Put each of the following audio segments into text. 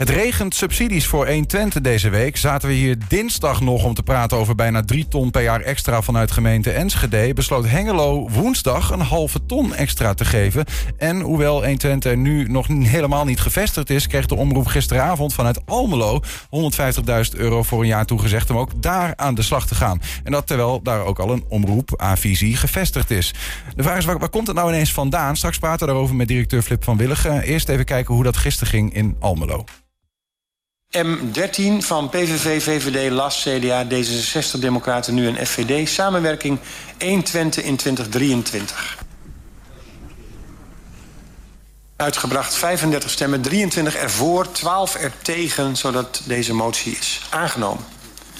Het regent subsidies voor 120 deze week. Zaten we hier dinsdag nog om te praten over bijna 3 ton per jaar extra vanuit gemeente Enschede. Besloot Hengelo woensdag een halve ton extra te geven. En hoewel 120 nu nog helemaal niet gevestigd is, kreeg de omroep gisteravond vanuit Almelo 150.000 euro voor een jaar toegezegd om ook daar aan de slag te gaan. En dat terwijl daar ook al een omroep A-visie gevestigd is. De vraag is, waar, waar komt het nou ineens vandaan? Straks praten we daarover met directeur Flip van Willigen. Eerst even kijken hoe dat gisteren ging in Almelo. M13 van PVV, VVD, LAS, CDA, D66, Democraten, nu en FVD. Samenwerking 1 Twente in 2023. Uitgebracht 35 stemmen, 23 ervoor, 12 er tegen, zodat deze motie is aangenomen.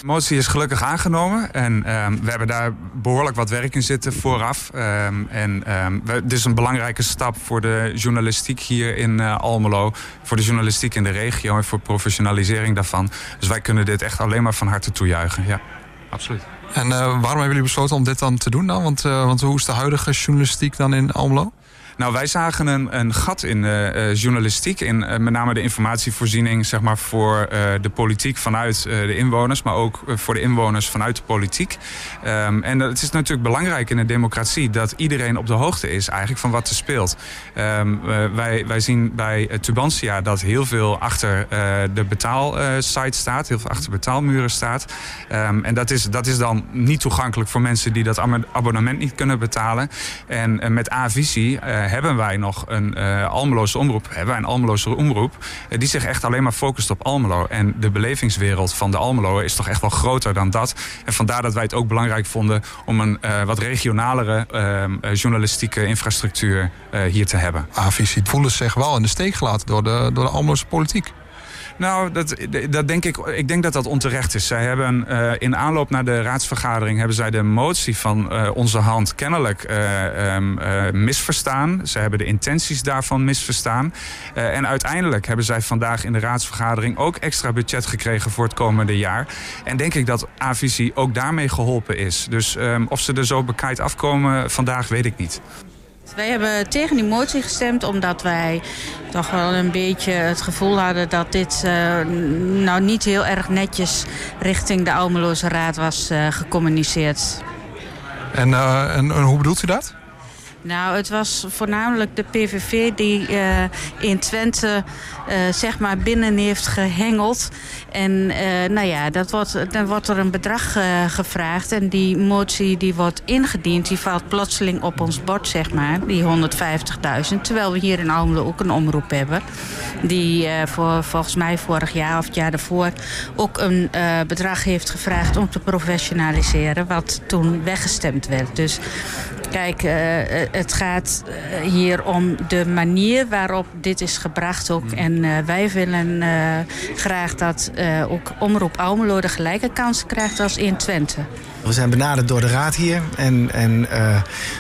De motie is gelukkig aangenomen en ehm, we hebben daar behoorlijk wat werk in zitten vooraf. Ehm, en um, we, dit is een belangrijke stap voor de journalistiek hier in uh, Almelo, voor de journalistiek in de regio en voor professionalisering daarvan. Dus wij kunnen dit echt alleen maar van harte toejuichen. Ja, absoluut. En uh, waarom hebben jullie besloten om dit dan te doen dan? Want, uh, want hoe is de huidige journalistiek dan in Almelo? Nou, wij zagen een, een gat in uh, journalistiek. In uh, met name de informatievoorziening zeg maar, voor de politiek vanuit de inwoners. Maar ook voor de inwoners vanuit de politiek. Um, en het is natuurlijk belangrijk in een democratie dat iedereen op de hoogte is eigenlijk van wat er speelt. Um, wij, wij zien bij Tubantia dat heel veel achter de betaalsite staat. Heel veel achter betaalmuren staat. Um, en dat is, dat is dan niet toegankelijk voor mensen die dat abonnement niet kunnen betalen. En met A-visie hebben wij nog een uh, Almeloze omroep, hebben wij een Almeloze omroep, uh, die zich echt alleen maar focust op Almelo. En de belevingswereld van de Almelo is toch echt wel groter dan dat. En vandaar dat wij het ook belangrijk vonden om een uh, wat regionalere journalistieke infrastructuur hier te hebben. Avisie voelen zich wel in de steek gelaten door de, door de Almeloze politiek. Nou, dat, dat denk ik, ik denk dat dat onterecht is. Zij hebben uh, in aanloop naar de raadsvergadering hebben zij de motie van uh, onze hand kennelijk uh, um, misverstaan. Ze hebben de intenties daarvan misverstaan. en uiteindelijk hebben zij vandaag in de raadsvergadering ook extra budget gekregen voor het komende jaar. En denk ik dat Avisie ook daarmee geholpen is. Dus um, of ze er zo bekijkt afkomen vandaag, weet ik niet. Wij hebben tegen die motie gestemd omdat wij toch wel een beetje het gevoel hadden dat dit uh, nou niet heel erg netjes richting de Almeloze Raad was uh, gecommuniceerd. En, uh, en, en hoe bedoelt u dat? Nou, het was voornamelijk de PVV die uh, in Twente uh, zeg maar binnen heeft gehengeld. En uh, nou ja, dat wordt, dan wordt er een bedrag gevraagd. En die motie die wordt ingediend, die valt plotseling op ons bord, zeg maar. Die 150.000. Terwijl we hier in Almelo ook een omroep hebben. Die voor, volgens mij vorig jaar of het jaar daarvoor ook een bedrag heeft gevraagd om te professionaliseren. Wat toen weggestemd werd. Dus kijk het gaat hier om de manier waarop dit is gebracht ook. En uh, wij willen uh, graag dat uh, ook Omroep Almelo de gelijke kansen krijgt als in Twente. We zijn benaderd door de raad hier. En, en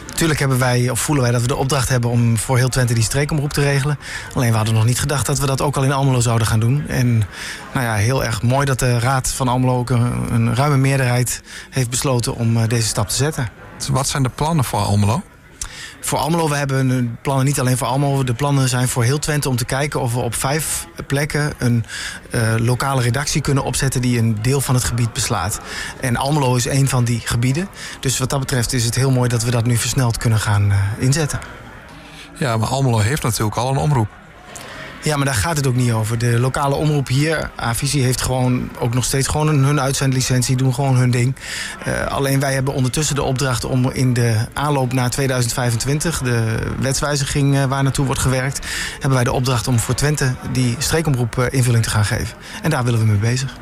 natuurlijk hebben wij, of voelen wij dat we de opdracht hebben om voor heel Twente die streekomroep te regelen. Alleen we hadden nog niet gedacht dat we dat ook al in Almelo zouden gaan doen. En nou ja, heel erg mooi dat de raad van Almelo ook een, een ruime meerderheid heeft besloten om deze stap te zetten. Wat zijn de plannen voor Almelo? Voor Almelo, we hebben plannen niet alleen voor Almelo. De plannen zijn voor heel Twente om te kijken of we op vijf plekken een uh, lokale redactie kunnen opzetten die een deel van het gebied beslaat. En Almelo is een van die gebieden. Dus wat dat betreft is het heel mooi dat we dat nu versneld kunnen gaan uh, inzetten. Ja, maar Almelo heeft natuurlijk al een omroep. Ja, maar daar gaat het ook niet over. De lokale omroep hier, Avisie, heeft gewoon ook nog steeds gewoon hun uitzendlicentie, doen gewoon hun ding. Uh, alleen wij hebben ondertussen de opdracht om in de aanloop naar 2025, de wetswijziging uh, waar naartoe wordt gewerkt, hebben wij de opdracht om voor Twente die streekomroep uh, invulling te gaan geven. En daar willen we mee bezig.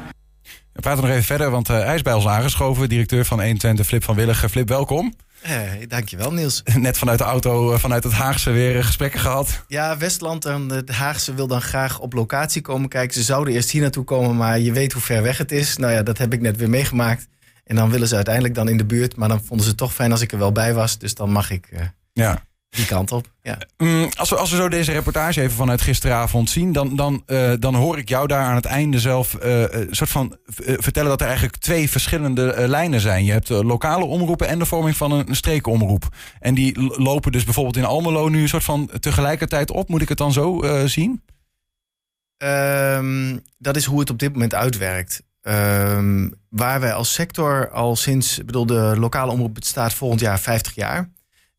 We praten nog even verder, want hij is bij ons aangeschoven. Directeur van 120, Flip van Willigen. Flip, welkom. Hey, dankjewel Niels. Net vanuit de auto, vanuit het Haagse weer gesprekken gehad. Ja, Westland en het Haagse wil dan graag op locatie komen kijken. Ze zouden eerst hier naartoe komen, maar je weet hoe ver weg het is. Nou ja, dat heb ik net weer meegemaakt. En dan willen ze uiteindelijk dan in de buurt. Maar dan vonden ze het toch fijn als ik er wel bij was. Dus dan mag ik uh, ja. Die kant op. Ja. Mm, als, we, als we zo deze reportage even vanuit gisteravond zien, dan, dan, uh, dan hoor ik jou daar aan het einde zelf uh, soort van vertellen dat er eigenlijk twee verschillende lijnen zijn. Je hebt lokale omroepen en de vorming van een, een streekomroep. En die lopen dus bijvoorbeeld in Almelo nu een soort van tegelijkertijd op. Moet ik het dan zo zien? Um, dat is hoe het op dit moment uitwerkt. Ehm, waar wij als sector al sinds, ik bedoel, de lokale omroep bestaat volgend jaar 50 jaar.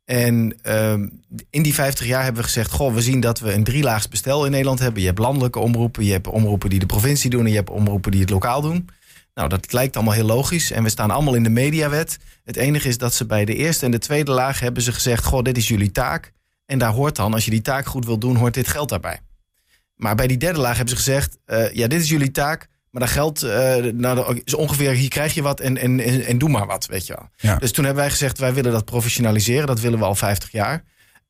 En ehm, in die 50 jaar hebben we gezegd: Goh, we zien dat we een drielaags bestel in Nederland hebben. Je hebt landelijke omroepen, je hebt omroepen die de provincie doen en je hebt omroepen die het lokaal doen. Nou, dat lijkt allemaal heel logisch. En we staan allemaal in de mediawet. Het enige is dat ze bij de eerste en de tweede laag hebben ze gezegd: Goh, dit is jullie taak. En daar hoort dan, als je die taak goed wil doen, hoort dit geld daarbij. Maar bij die derde laag hebben ze gezegd: uh, ja, dit is jullie taak. Maar dat geld uh, nou, is ongeveer, hier krijg je wat en, en, en, en doe maar wat, weet je wel. Ja. Dus toen hebben wij gezegd, wij willen dat professionaliseren. Dat willen we al 50 jaar.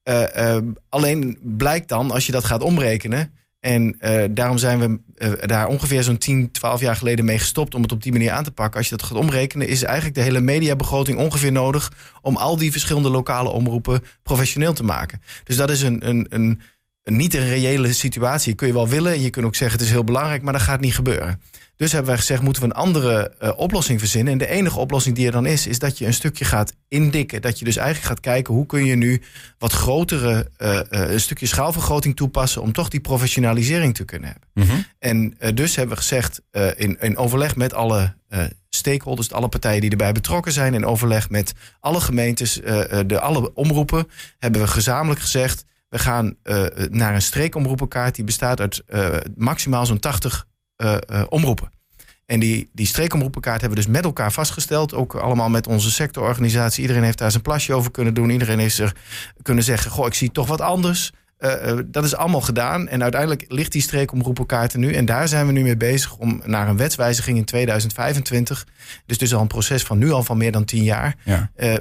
Uh, uh, alleen blijkt dan, als je dat gaat omrekenen... en daarom zijn we daar ongeveer zo'n 10, 12 jaar geleden mee gestopt... om het op die manier aan te pakken. Als je dat gaat omrekenen, is eigenlijk de hele mediabegroting ongeveer nodig... om al die verschillende lokale omroepen professioneel te maken. Dus dat is een... een, een niet een reële situatie. Kun je wel willen en je kunt ook zeggen het is heel belangrijk, maar dat gaat niet gebeuren. Dus hebben wij gezegd, moeten we een andere uh, oplossing verzinnen. En de enige oplossing die er dan is, is dat je een stukje gaat indikken. Dat je dus eigenlijk gaat kijken, hoe kun je nu wat grotere, uh, uh, een stukje schaalvergroting toepassen... om toch die professionalisering te kunnen hebben. Mm -hmm. En dus hebben we gezegd, in, in overleg met alle stakeholders... alle partijen die erbij betrokken zijn... in overleg met alle gemeentes, de, alle omroepen... hebben we gezamenlijk gezegd... We gaan uh, naar een streekomroepenkaart die bestaat uit uh, maximaal zo'n 80 uh, omroepen. En die, die streekomroepenkaart hebben we dus met elkaar vastgesteld. Ook allemaal met onze sectororganisatie. Iedereen heeft daar zijn plasje over kunnen doen. Iedereen heeft er kunnen zeggen: Goh, ik zie toch wat anders. Uh, dat is allemaal gedaan. En uiteindelijk ligt die streekomroepenkaart er nu. En daar zijn we nu mee bezig om naar een wetswijziging in 2025. Dus dus al een proces van nu al van meer dan tien jaar. Ja. Uh,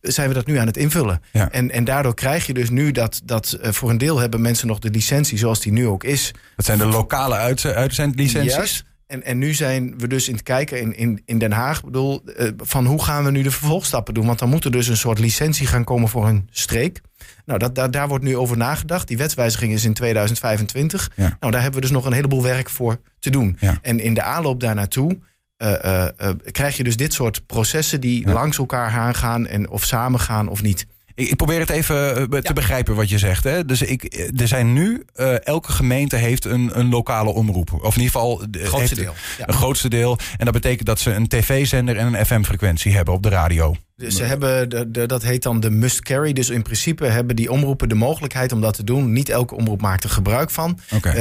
zijn we dat nu aan het invullen. Ja. En, en daardoor krijg je dus nu dat, dat uh, voor een deel hebben mensen nog de licentie zoals die nu ook is. Dat zijn de lokale uit, uitzendlicenties? En, en nu zijn we dus in het kijken in, in, in Den Haag, bedoel, uh, van hoe gaan we nu de vervolgstappen doen? Want dan moet er dus een soort licentie gaan komen voor een streek. Nou, dat, daar, daar wordt nu over nagedacht. Die wetswijziging is in 2025. Ja. Nou, daar hebben we dus nog een heleboel werk voor te doen. Ja. En in de aanloop daar naartoe uh, uh, uh, krijg je dus dit soort processen die Ja. langs elkaar aangaan en of samen gaan of niet. Ik, probeer het even eh, te Ja. begrijpen wat je zegt. Hè? Dus ik, eh, er zijn nu, eh, elke gemeente heeft een, een lokale omroep. Of in ieder geval de- Het grootste heeft deel. Ja. een grootste deel. En dat betekent dat ze een tv-zender en een FM-frequentie hebben op de radio. Dus ze hebben, de, de, dat heet dan de must carry. Dus in principe hebben die omroepen de mogelijkheid om dat te doen. Niet elke omroep maakt er gebruik van.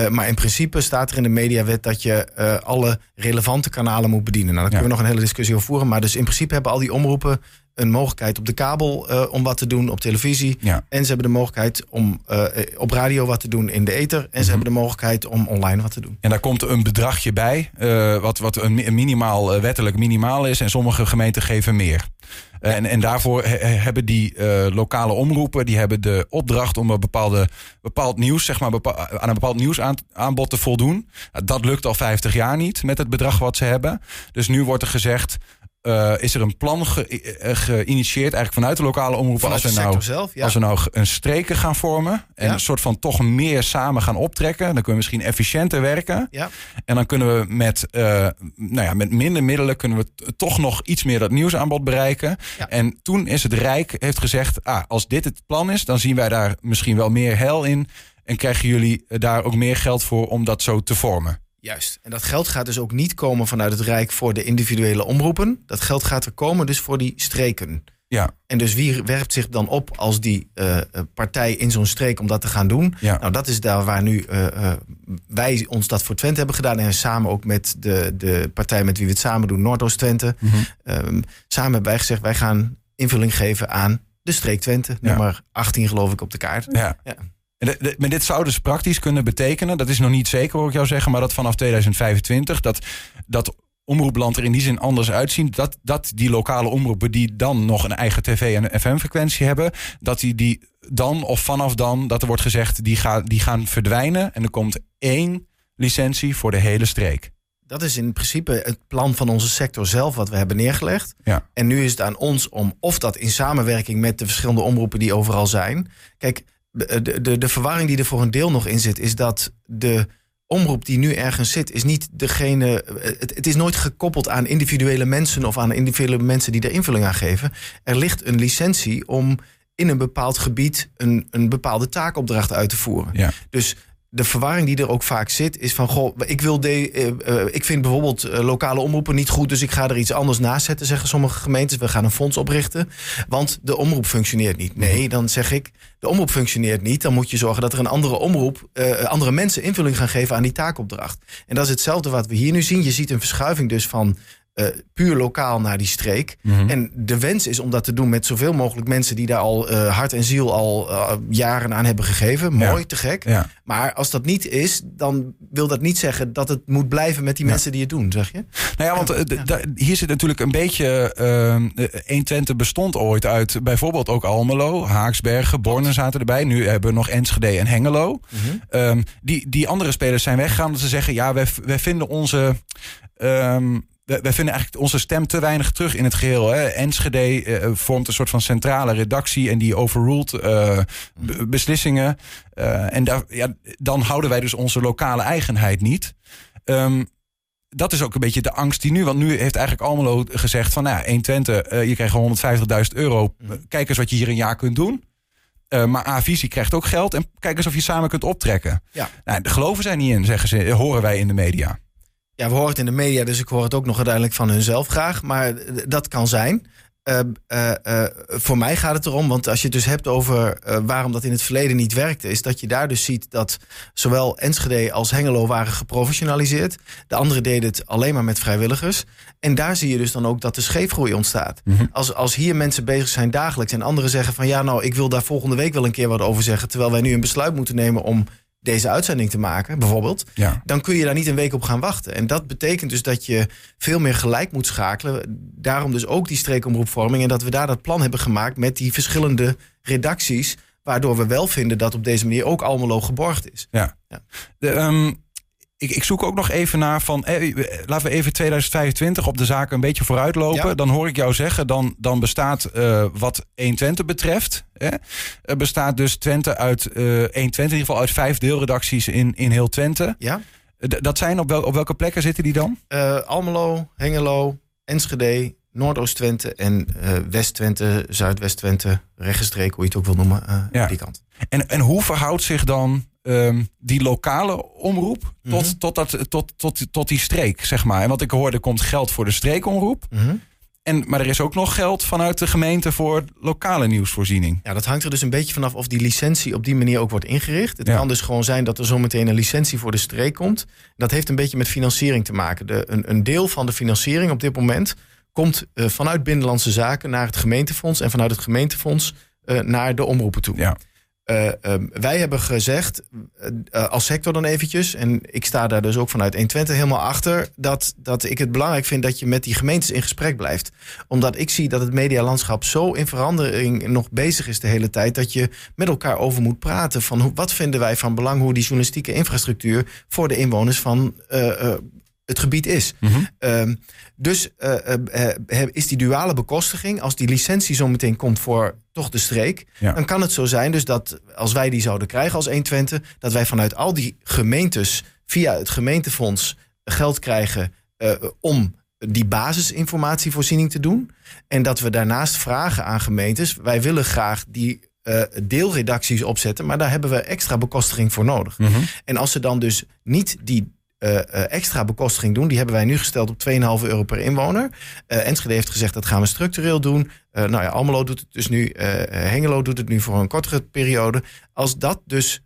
Maar in principe staat er in de mediawet dat je alle relevante kanalen moet bedienen. Nou, daar kunnen we nog een hele discussie over voeren. Maar dus in principe hebben al die omroepen een mogelijkheid op de kabel eh, om wat te doen, op televisie. Ja. En ze hebben de mogelijkheid om eh, op radio wat te doen in de ether. En Mhm. ze hebben de mogelijkheid om online wat te doen. En daar komt een bedragje bij, eh, wat, wat een mi- een minimaal, wettelijk minimaal is. En sommige gemeenten geven meer. En, en daarvoor he- he- hebben die lokale omroepen die hebben de opdracht om een bepaalde, bepaald nieuws, zeg maar, aan een bepaald nieuwsaanbod te voldoen. Dat lukt al 50 jaar niet met het bedrag wat ze hebben. Dus nu wordt er gezegd. Eh, is er een plan ge- eh, geïnitieerd, eigenlijk vanuit de lokale omroepen, Vanuit als we nou sector zelf, ja. als we nou een streken gaan vormen en Ja. een soort van toch meer samen gaan optrekken, dan kunnen we misschien efficiënter werken. Ja. En dan kunnen we met, eh, nou ja, met minder middelen kunnen we toch nog iets meer dat nieuwsaanbod bereiken. En toen is het Rijk heeft gezegd, ah, als dit het plan is, dan zien wij daar misschien wel meer hel in. En krijgen jullie daar ook meer geld voor om dat zo te vormen. Juist. En dat geld gaat dus ook niet komen vanuit het Rijk voor de individuele omroepen. Dat geld gaat er komen dus voor die streken. Ja, En dus wie werpt zich dan op als die eh, eh, partij in zo'n streek om dat te gaan doen? ja. Nou, dat is daar waar nu eh, wij ons dat voor Twente hebben gedaan. En samen ook met de, de partij met wie we het samen doen, Noordoost-Twente. Mhm. Ehm, samen hebben wij gezegd, wij gaan invulling geven aan de streek Twente. Ja. Nummer 18 geloof ik op de kaart. Ja. Ja. En de- de- Maar dit zou dus praktisch kunnen betekenen, dat is nog niet zeker hoor ik jou zeggen, maar dat vanaf 2025 dat, dat omroepland er in die zin anders uitzien. Dat, dat die lokale omroepen die dan nog een eigen tv- en FM-frequentie hebben, dat die, die dan of vanaf dan, dat er wordt gezegd, die, gaan die gaan verdwijnen en er komt één licentie voor de hele streek. Dat is in principe het plan van onze sector zelf wat we hebben neergelegd. Ja. En nu is het aan ons om of dat in samenwerking met de verschillende omroepen die overal zijn. Kijk, de, de, de, de verwarring die er voor een deel nog in zit, is dat de omroep die nu ergens zit, is niet degene. Het, het is nooit gekoppeld aan individuele mensen of aan individuele mensen die er invulling aan geven. Er ligt een licentie om in een bepaald gebied een, een bepaalde taakopdracht uit te voeren. Ja. Dus de verwarring die er ook vaak zit, is van goh, ik wil de, uh, uh, ik vind bijvoorbeeld uh, lokale omroepen niet goed, dus ik ga er iets anders naast zetten, zeggen sommige gemeentes. We gaan een fonds oprichten, want de omroep functioneert niet. Nee, dan zeg ik, de omroep functioneert niet. Dan moet je zorgen dat er een andere omroep, andere mensen invulling gaan geven aan die taakopdracht. En dat is hetzelfde wat we hier nu zien. Je ziet een verschuiving dus van uh, puur lokaal naar die streek. Mm-hmm. En de wens is om dat te doen met zoveel mogelijk mensen die daar al uh, hart en ziel al uh, jaren aan hebben gegeven. Mooi, ja. te gek. Ja. Maar als dat niet is, dan wil dat niet zeggen dat het moet blijven met die ja. mensen die het doen, zeg je? Nou ja, want hier zit natuurlijk een beetje. Uh, 120 bestond ooit uit bijvoorbeeld ook Almelo, Haaksbergen, Borne zaten erbij. Nu hebben we nog Enschede en Hengelo. Mm-hmm. Um, die, die andere spelers zijn weggegaan omdat ze zeggen: ja, wij, wij vinden onze. Um, wij vinden eigenlijk onze stem te weinig terug in het geheel. Hè. Enschede uh, vormt een soort van centrale redactie en die overruled uh, beslissingen. Uh, en daar, ja, dan houden wij dus onze lokale eigenheid niet. Um, dat is ook een beetje de angst die nu. Want nu heeft eigenlijk Almelo gezegd van nou ja, 120, je krijgt 150.000 euro. Kijk eens wat je hier een jaar kunt doen. Uh, maar A-Visie krijgt ook geld. En kijk eens of je samen kunt optrekken. Ja. Nou, daar geloven zij niet in, zeggen ze, horen wij in de media. Ja, we horen het in de media, dus ik hoor het ook nog uiteindelijk van hunzelf graag. Maar dat kan zijn. Uh, uh, uh, voor mij gaat het erom, want als je het dus hebt over waarom dat in het verleden niet werkte, is dat je daar dus ziet dat zowel Enschede als Hengelo waren geprofessionaliseerd. De andere deden het alleen maar met vrijwilligers. En daar zie je dus dan ook dat de scheefgroei ontstaat. Mm -hmm. als, als hier mensen bezig zijn dagelijks en anderen zeggen van ja, nou, ik wil daar volgende week wel een keer wat over zeggen, terwijl wij nu een besluit moeten nemen om deze uitzending te maken, bijvoorbeeld, ja. dan kun je daar niet een week op gaan wachten. En dat betekent dus dat je veel meer gelijk moet schakelen. Daarom dus ook die streekomroepvorming en dat we daar dat plan hebben gemaakt met die verschillende redacties, waardoor we wel vinden dat op deze manier ook Almelo geborgd is. Ja. ja. De, um, ik, ik, zoek ook nog even naar van. Eh, laten we even 2025 op de zaken een beetje vooruitlopen. Ja. Dan hoor ik jou zeggen, dan, dan bestaat uh, wat 120 betreft. Hè, bestaat dus Twente uit uh, 120, in ieder geval uit vijf deelredacties in, in heel Twente. Ja. D dat zijn op, wel, op welke plekken zitten die dan? Uh, Almelo, Hengelo, Enschede, Noordoost-Twente en uh, West-Twente, Zuidwest-Twente, Regenstreek, hoe je het ook wil noemen, uh, ja. die kant. En, en hoe verhoudt zich dan um, die lokale omroep tot, mm -hmm. tot, dat, tot, tot, tot die streek, zeg maar? En wat ik hoorde, komt geld voor de streekomroep. Mm -hmm. En, maar er is ook nog geld vanuit de gemeente voor lokale nieuwsvoorziening. Ja, dat hangt er dus een beetje vanaf of die licentie op die manier ook wordt ingericht. Het ja. kan dus gewoon zijn dat er zometeen een licentie voor de streek komt. Dat heeft een beetje met financiering te maken. De, een, een deel van de financiering op dit moment komt uh, vanuit Binnenlandse Zaken naar het gemeentefonds... en vanuit het gemeentefonds uh, naar de omroepen toe. Ja. Uh, um, wij hebben gezegd, uh, als sector dan eventjes... en ik sta daar dus ook vanuit 120 helemaal achter... Dat, dat ik het belangrijk vind dat je met die gemeentes in gesprek blijft. Omdat ik zie dat het medialandschap zo in verandering nog bezig is de hele tijd... dat je met elkaar over moet praten van hoe, wat vinden wij van belang... hoe die journalistieke infrastructuur voor de inwoners van... het gebied is. Mm -hmm. uh, dus uh, uh, is die duale bekostiging, als die licentie zo meteen komt voor toch de streek, ja. dan kan het zo zijn dus dat als wij die zouden krijgen als 120, dat wij vanuit al die gemeentes via het gemeentefonds geld krijgen om die basisinformatievoorziening te doen. En dat we daarnaast vragen aan gemeentes, wij willen graag die uh, deelredacties opzetten, maar daar hebben we extra bekostiging voor nodig. Mm -hmm. En als ze dan dus niet die uh, uh, extra bekostiging doen. Die hebben wij nu gesteld op 2,5 euro per inwoner. Uh, Enschede heeft gezegd dat gaan we structureel doen. nou ja, Almelo doet het dus nu. Hengelo doet het nu voor een kortere periode. Als dat dus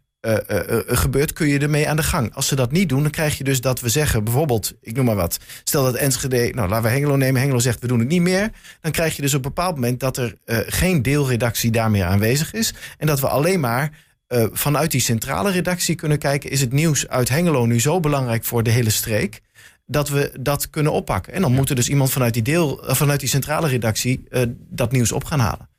gebeurt, kun je ermee aan de gang. Als ze dat niet doen, dan krijg je dus dat we zeggen... bijvoorbeeld, ik noem maar wat. Stel dat Enschede, nou laten we Hengelo nemen. Hengelo zegt, we doen het niet meer. Dan krijg je dus op een bepaald moment... dat er geen deelredactie daar meer aanwezig is. En dat we alleen maar uh, vanuit die centrale redactie kunnen kijken... is het nieuws uit Hengelo nu zo belangrijk voor de hele streek... dat we dat kunnen oppakken. En dan moet er dus iemand vanuit die, deel, uh, vanuit die centrale redactie uh, dat nieuws op gaan halen.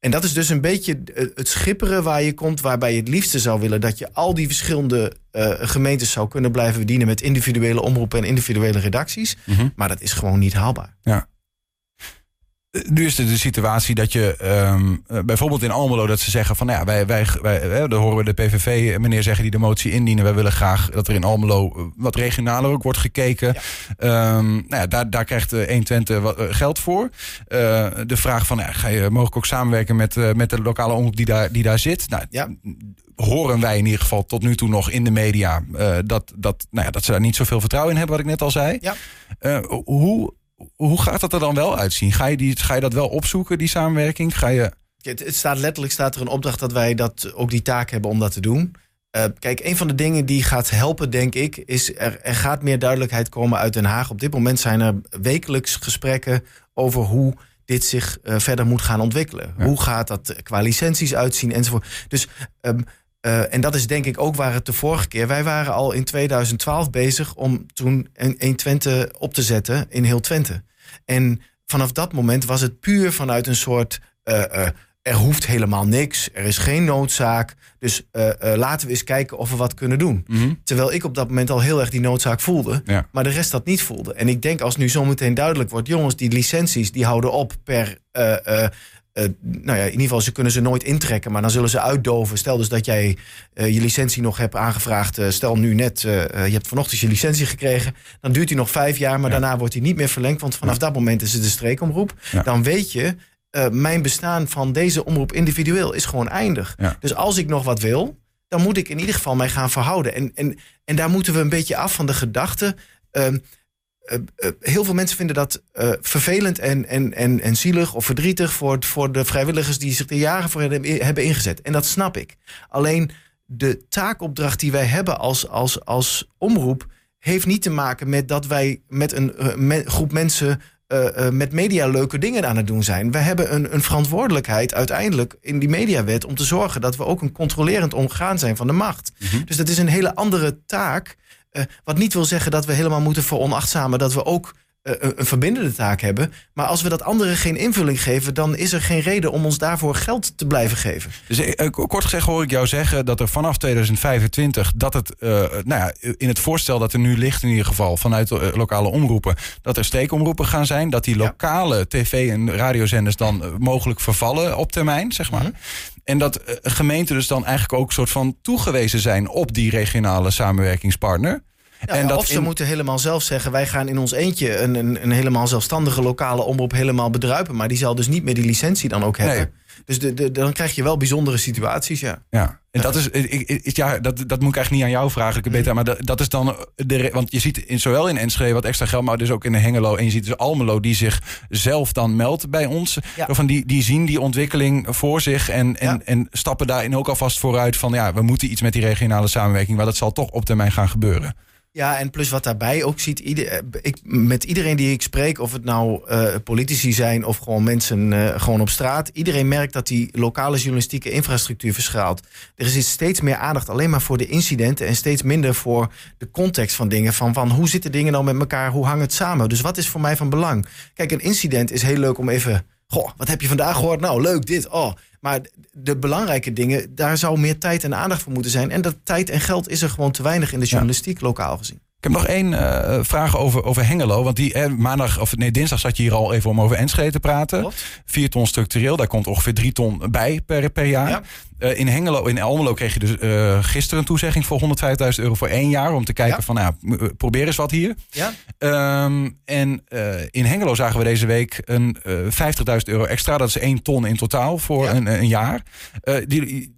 En dat is dus een beetje het schipperen waar je komt... waarbij je het liefste zou willen... dat je al die verschillende gemeentes zou kunnen blijven bedienen... met individuele omroepen en individuele redacties. Mm -hmm. Maar dat is gewoon niet haalbaar. Ja. Nu is het de situatie dat je ehm, eh, bijvoorbeeld in Almelo dat ze zeggen van nou ja, wij, wij, wij eh, dan horen we de PVV meneer zeggen die de motie indienen. Wij willen graag dat er in Almelo eh, wat regionaler ook wordt gekeken. Ehm, nou ja, daar, daar krijgt 120 wat, geld voor. de vraag van nou ja, ga je mogelijk ook samenwerken met, met de lokale omroep die daar, die daar zit. Nou, Ja. horen wij in ieder geval tot nu toe nog in de media dat, dat, nou ja, dat ze daar niet zoveel vertrouwen in hebben, wat ik net al zei. Ja. Eh, hoe, hoe gaat dat er dan wel uitzien? Ga je, die, ga je dat wel opzoeken, die samenwerking? Ga je... Het, het staat letterlijk staat er een opdracht dat wij dat, ook die taak hebben om dat te doen. Eh, kijk, een van de dingen die gaat helpen, denk ik, is er, er gaat meer duidelijkheid komen uit Den Haag. Op dit moment zijn er wekelijks gesprekken over hoe dit zich eh, verder moet gaan ontwikkelen. Ja. Hoe gaat dat qua licenties uitzien enzovoort. Dus, ehm, eh, en dat is denk ik ook waar het de vorige keer... Wij waren al in 2012 bezig om toen een 120 op te zetten in heel Twente. En vanaf dat moment was het puur vanuit een soort... eh, eh, er hoeft helemaal niks, er is geen noodzaak. Dus laten we eens kijken of we wat kunnen doen. Terwijl ik op dat moment al heel erg die noodzaak voelde. Ja. Maar de rest dat niet voelde. En ik denk als nu zometeen duidelijk wordt... jongens, die licenties die houden op per... eh, nou ja, in ieder geval, ze kunnen ze nooit intrekken, maar dan zullen ze uitdoven. Stel dus dat jij eh, je licentie nog hebt aangevraagd. eh, stel nu net, je hebt vanochtend je licentie gekregen. Dan duurt die nog vijf jaar, maar Ja. daarna wordt die niet meer verlengd. Want vanaf dat moment is het een streekomroep. Ja. Dan weet je, mijn bestaan van deze omroep individueel is gewoon eindig. Dus als ik nog wat wil, dan moet ik in ieder geval mij gaan verhouden. En, en, en daar moeten we een beetje af van de gedachte. ehm, eh, eh, heel veel mensen vinden dat eh, vervelend en, en, en, en zielig of verdrietig voor, voor de vrijwilligers die zich er jaren voor hebben, ingezet. En dat snap ik. Alleen de taakopdracht die wij hebben als, als, als omroep heeft niet te maken met dat wij met een me- groep mensen met media leuke dingen aan het doen zijn. We hebben een, een verantwoordelijkheid uiteindelijk in die mediawet om te zorgen dat we ook een controlerend omgaan zijn van de macht. Dus dat is een hele andere taak. Eh, wat niet wil zeggen dat we helemaal moeten veronachtzamen dat we ook een, een verbindende taak hebben. Maar als we dat anderen geen invulling geven, dan is er geen reden om ons daarvoor geld te blijven geven. Dus eh, kort gezegd hoor ik jou zeggen dat er vanaf 2025 dat het, eh, nou ja, in het voorstel dat er nu ligt in ieder geval vanuit de, eh, lokale omroepen, dat er steekomroepen gaan zijn, dat die Ja. lokale tv- en radiozenders dan eh, mogelijk vervallen op termijn, zeg maar. En dat eh, gemeenten dus dan eigenlijk ook soort van toegewezen zijn op die regionale samenwerkingspartner. En dat of ze in- moeten helemaal zelf zeggen... wij gaan in ons eentje een, een, een helemaal zelfstandige lokale omroep helemaal bedruipen. Maar die zal dus niet meer die licentie dan ook hebben. Nee. Dus de, de, dan krijg je wel bijzondere situaties, ja. Ja, en dat is, ik, ja, dat, dat moet ik eigenlijk niet aan jou vragen, ik Mm. beter, maar dat, dat is dan de, want je ziet in, zowel in Enschede wat extra geld, maar dus ook in de Hengelo en je ziet dus Almelo die zich zelf dan meldt bij ons, Ja. van die, die zien die ontwikkeling voor zich en, en, Ja. en stappen daarin ook alvast vooruit van ja, we moeten iets met die regionale samenwerking, maar dat zal toch op termijn gaan gebeuren. Ja, en plus wat daarbij ook ziet, eh, ik, met iedereen die ik spreek, of het nou eh, politici zijn of gewoon mensen eh, gewoon op straat, iedereen merkt dat die lokale journalistieke infrastructuur verschaalt. Er is steeds meer aandacht alleen maar voor de incidenten en steeds minder voor de context van dingen. Van, van hoe zitten dingen nou met elkaar, hoe hangt het samen? Dus wat is voor mij van belang? Kijk, een incident is heel leuk om even. Goh, wat heb je vandaag gehoord? Nou, leuk dit. Oh. Maar de belangrijke dingen, daar zou meer tijd en aandacht voor moeten zijn. En dat tijd en geld is er gewoon te weinig in de journalistiek, lokaal gezien. Ik heb nog één eh, vraag over, over Hengelo. Want die eh, maandag, of nee, dinsdag zat je hier al even om over Enschede te praten. Klopt. Vier ton structureel, daar komt ongeveer drie ton bij per, per jaar. Ja. Eh, in Hengelo, in Almelo kreeg je dus eh, gisteren een toezegging voor 105.000 euro voor één jaar. Om te kijken Ja. van, nou, probeer eens wat hier. Ja? Ehm, en in Hengelo zagen we deze week een eh 50.000 euro extra. Dat is één ton in totaal voor Ja. een, een jaar. Die,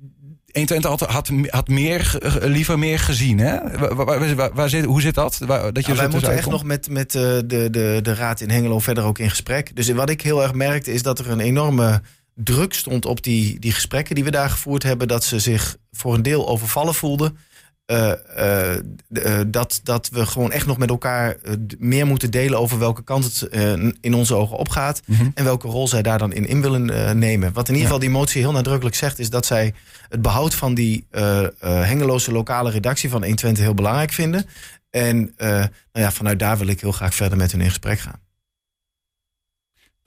120 had, had, had meer, liever meer gezien. Hè? Waar, waar- waar- waar zit, hoe zit dat? Dat je Nou, wij moeten echt nog met, met eh, de, de, de raad in Hengelo verder ook in gesprek. Dus wat ik heel erg merkte is dat er een enorme druk stond op die, die gesprekken die we daar gevoerd hebben. Dat ze zich voor een deel overvallen voelden. Eh, eh, eh, dat, dat we gewoon echt nog met elkaar meer moeten delen over welke kant het in onze ogen opgaat. Mhm. En welke rol zij daar dan in in willen nemen. Wat in ieder geval die motie heel nadrukkelijk zegt, is dat zij het behoud van die Hengeloze lokale redactie van 120 heel belangrijk vinden. En nou ja, vanuit daar wil ik heel graag verder met hun in gesprek gaan.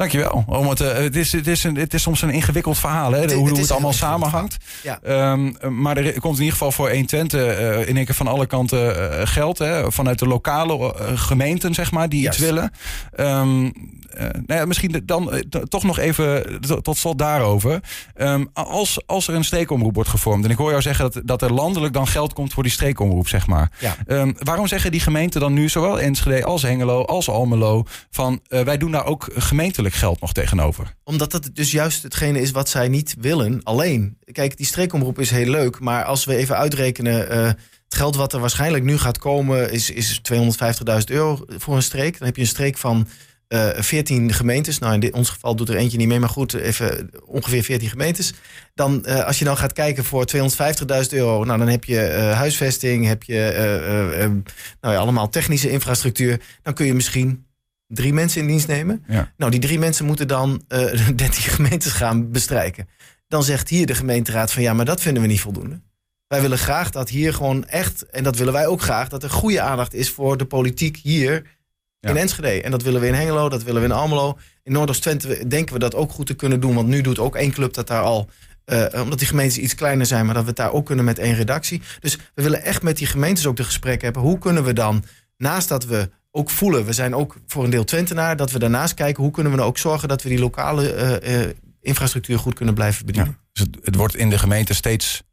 Dankjewel. Om het, uh, het, is, het, is een, het is soms een ingewikkeld verhaal, hè? hoe het, het allemaal samenhangt. Ja. Um, maar er komt in ieder geval voor 120 uh, in één keer van alle kanten uh, geld. Hè? Vanuit de lokale gemeenten, zeg maar, die yes. iets willen. Um, nou ja, misschien dan toch nog even tot slot daarover. Um, als, als er een streekomroep wordt gevormd, en ik hoor jou zeggen dat, dat er landelijk dan geld komt voor die streekomroep, zeg maar. Ja. waarom zeggen die gemeenten dan nu, zowel Enschede als Hengelo als Almelo, van wij doen daar ook gemeentelijk geld nog tegenover. Omdat dat dus juist hetgene is wat zij niet willen, alleen. Kijk, die streekomroep is heel leuk, maar als we even uitrekenen... Uh, het geld wat er waarschijnlijk nu gaat komen is, is 250.000 euro voor een streek. Dan heb je een streek van uh, eh, 14 gemeentes. Nou, in dit, ons geval doet er eentje niet mee, maar goed, even ongeveer 14 gemeentes. Dan, uh, als je dan gaat kijken voor 250.000 euro, nou, dan heb je huisvesting, heb je nou ja, allemaal technische infrastructuur. Dan kun je misschien drie mensen in dienst nemen. Nou, die drie mensen moeten dan uh, eh, 13 gemeentes gaan bestrijken. Dan zegt hier de gemeenteraad van ja, maar dat vinden we niet voldoende. Wij willen graag dat hier gewoon echt, en dat willen wij ook graag, dat er goede aandacht is voor de politiek hier in Enschede. En dat willen we in Hengelo, dat willen we in Almelo. In Noordoost-Twente denken we dat ook goed te kunnen doen, want nu doet ook één club dat daar al. Uh, omdat die gemeentes iets kleiner zijn, maar dat we het daar ook kunnen met één redactie. Dus we willen echt met die gemeentes ook de gesprekken hebben. Hoe kunnen we dan, naast dat we ook voelen. We zijn ook voor een deel Twentenaar. Dat we daarnaast kijken hoe kunnen we nou ook zorgen dat we die lokale uh, uh, infrastructuur goed kunnen blijven bedienen. dus het, het, wordt in de gemeente steeds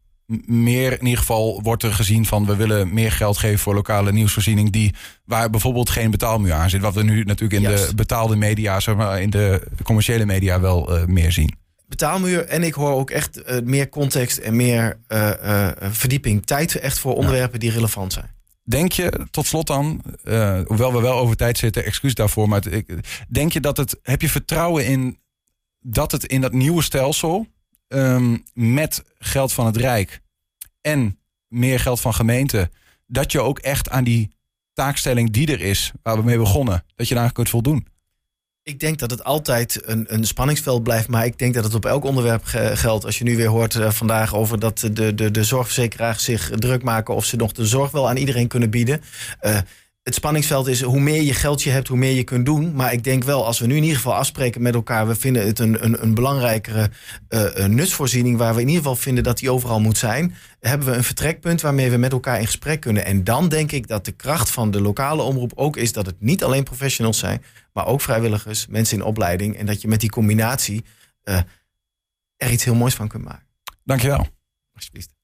meer, in ieder geval wordt er gezien van we willen meer geld geven voor lokale nieuwsvoorziening. Die, waar bijvoorbeeld geen betaalmuur aan zit. Wat we nu natuurlijk in de betaalde media, zeg maar, in de commerciële media wel uh, meer zien betaalmuur. En ik hoor ook echt uh, meer context en meer uh, uh, verdieping. Tijd echt voor onderwerpen die relevant zijn. Denk je, tot slot dan, uh, hoewel we wel over tijd zitten, excuus daarvoor, maar denk je dat het, heb je vertrouwen in dat het in dat nieuwe stelsel um, met geld van het Rijk en meer geld van gemeenten, dat je ook echt aan die taakstelling die er is, waar we mee begonnen, dat je daar kunt voldoen? Ik denk dat het altijd een, een spanningsveld blijft. Maar ik denk dat het op elk onderwerp geldt. Als je nu weer hoort uh, vandaag over dat de, de, de zorgverzekeraars zich druk maken. of ze nog de zorg wel aan iedereen kunnen bieden. Uh, het spanningsveld is hoe meer je geld je hebt, hoe meer je kunt doen. Maar ik denk wel, als we nu in ieder geval afspreken met elkaar, we vinden het een, een, een belangrijkere uh, nutsvoorziening, waar we in ieder geval vinden dat die overal moet zijn, hebben we een vertrekpunt waarmee we met elkaar in gesprek kunnen. En dan denk ik dat de kracht van de lokale omroep ook is dat het niet alleen professionals zijn, maar ook vrijwilligers, mensen in opleiding. En dat je met die combinatie uh, er iets heel moois van kunt maken. Dankjewel. Alsjeblieft.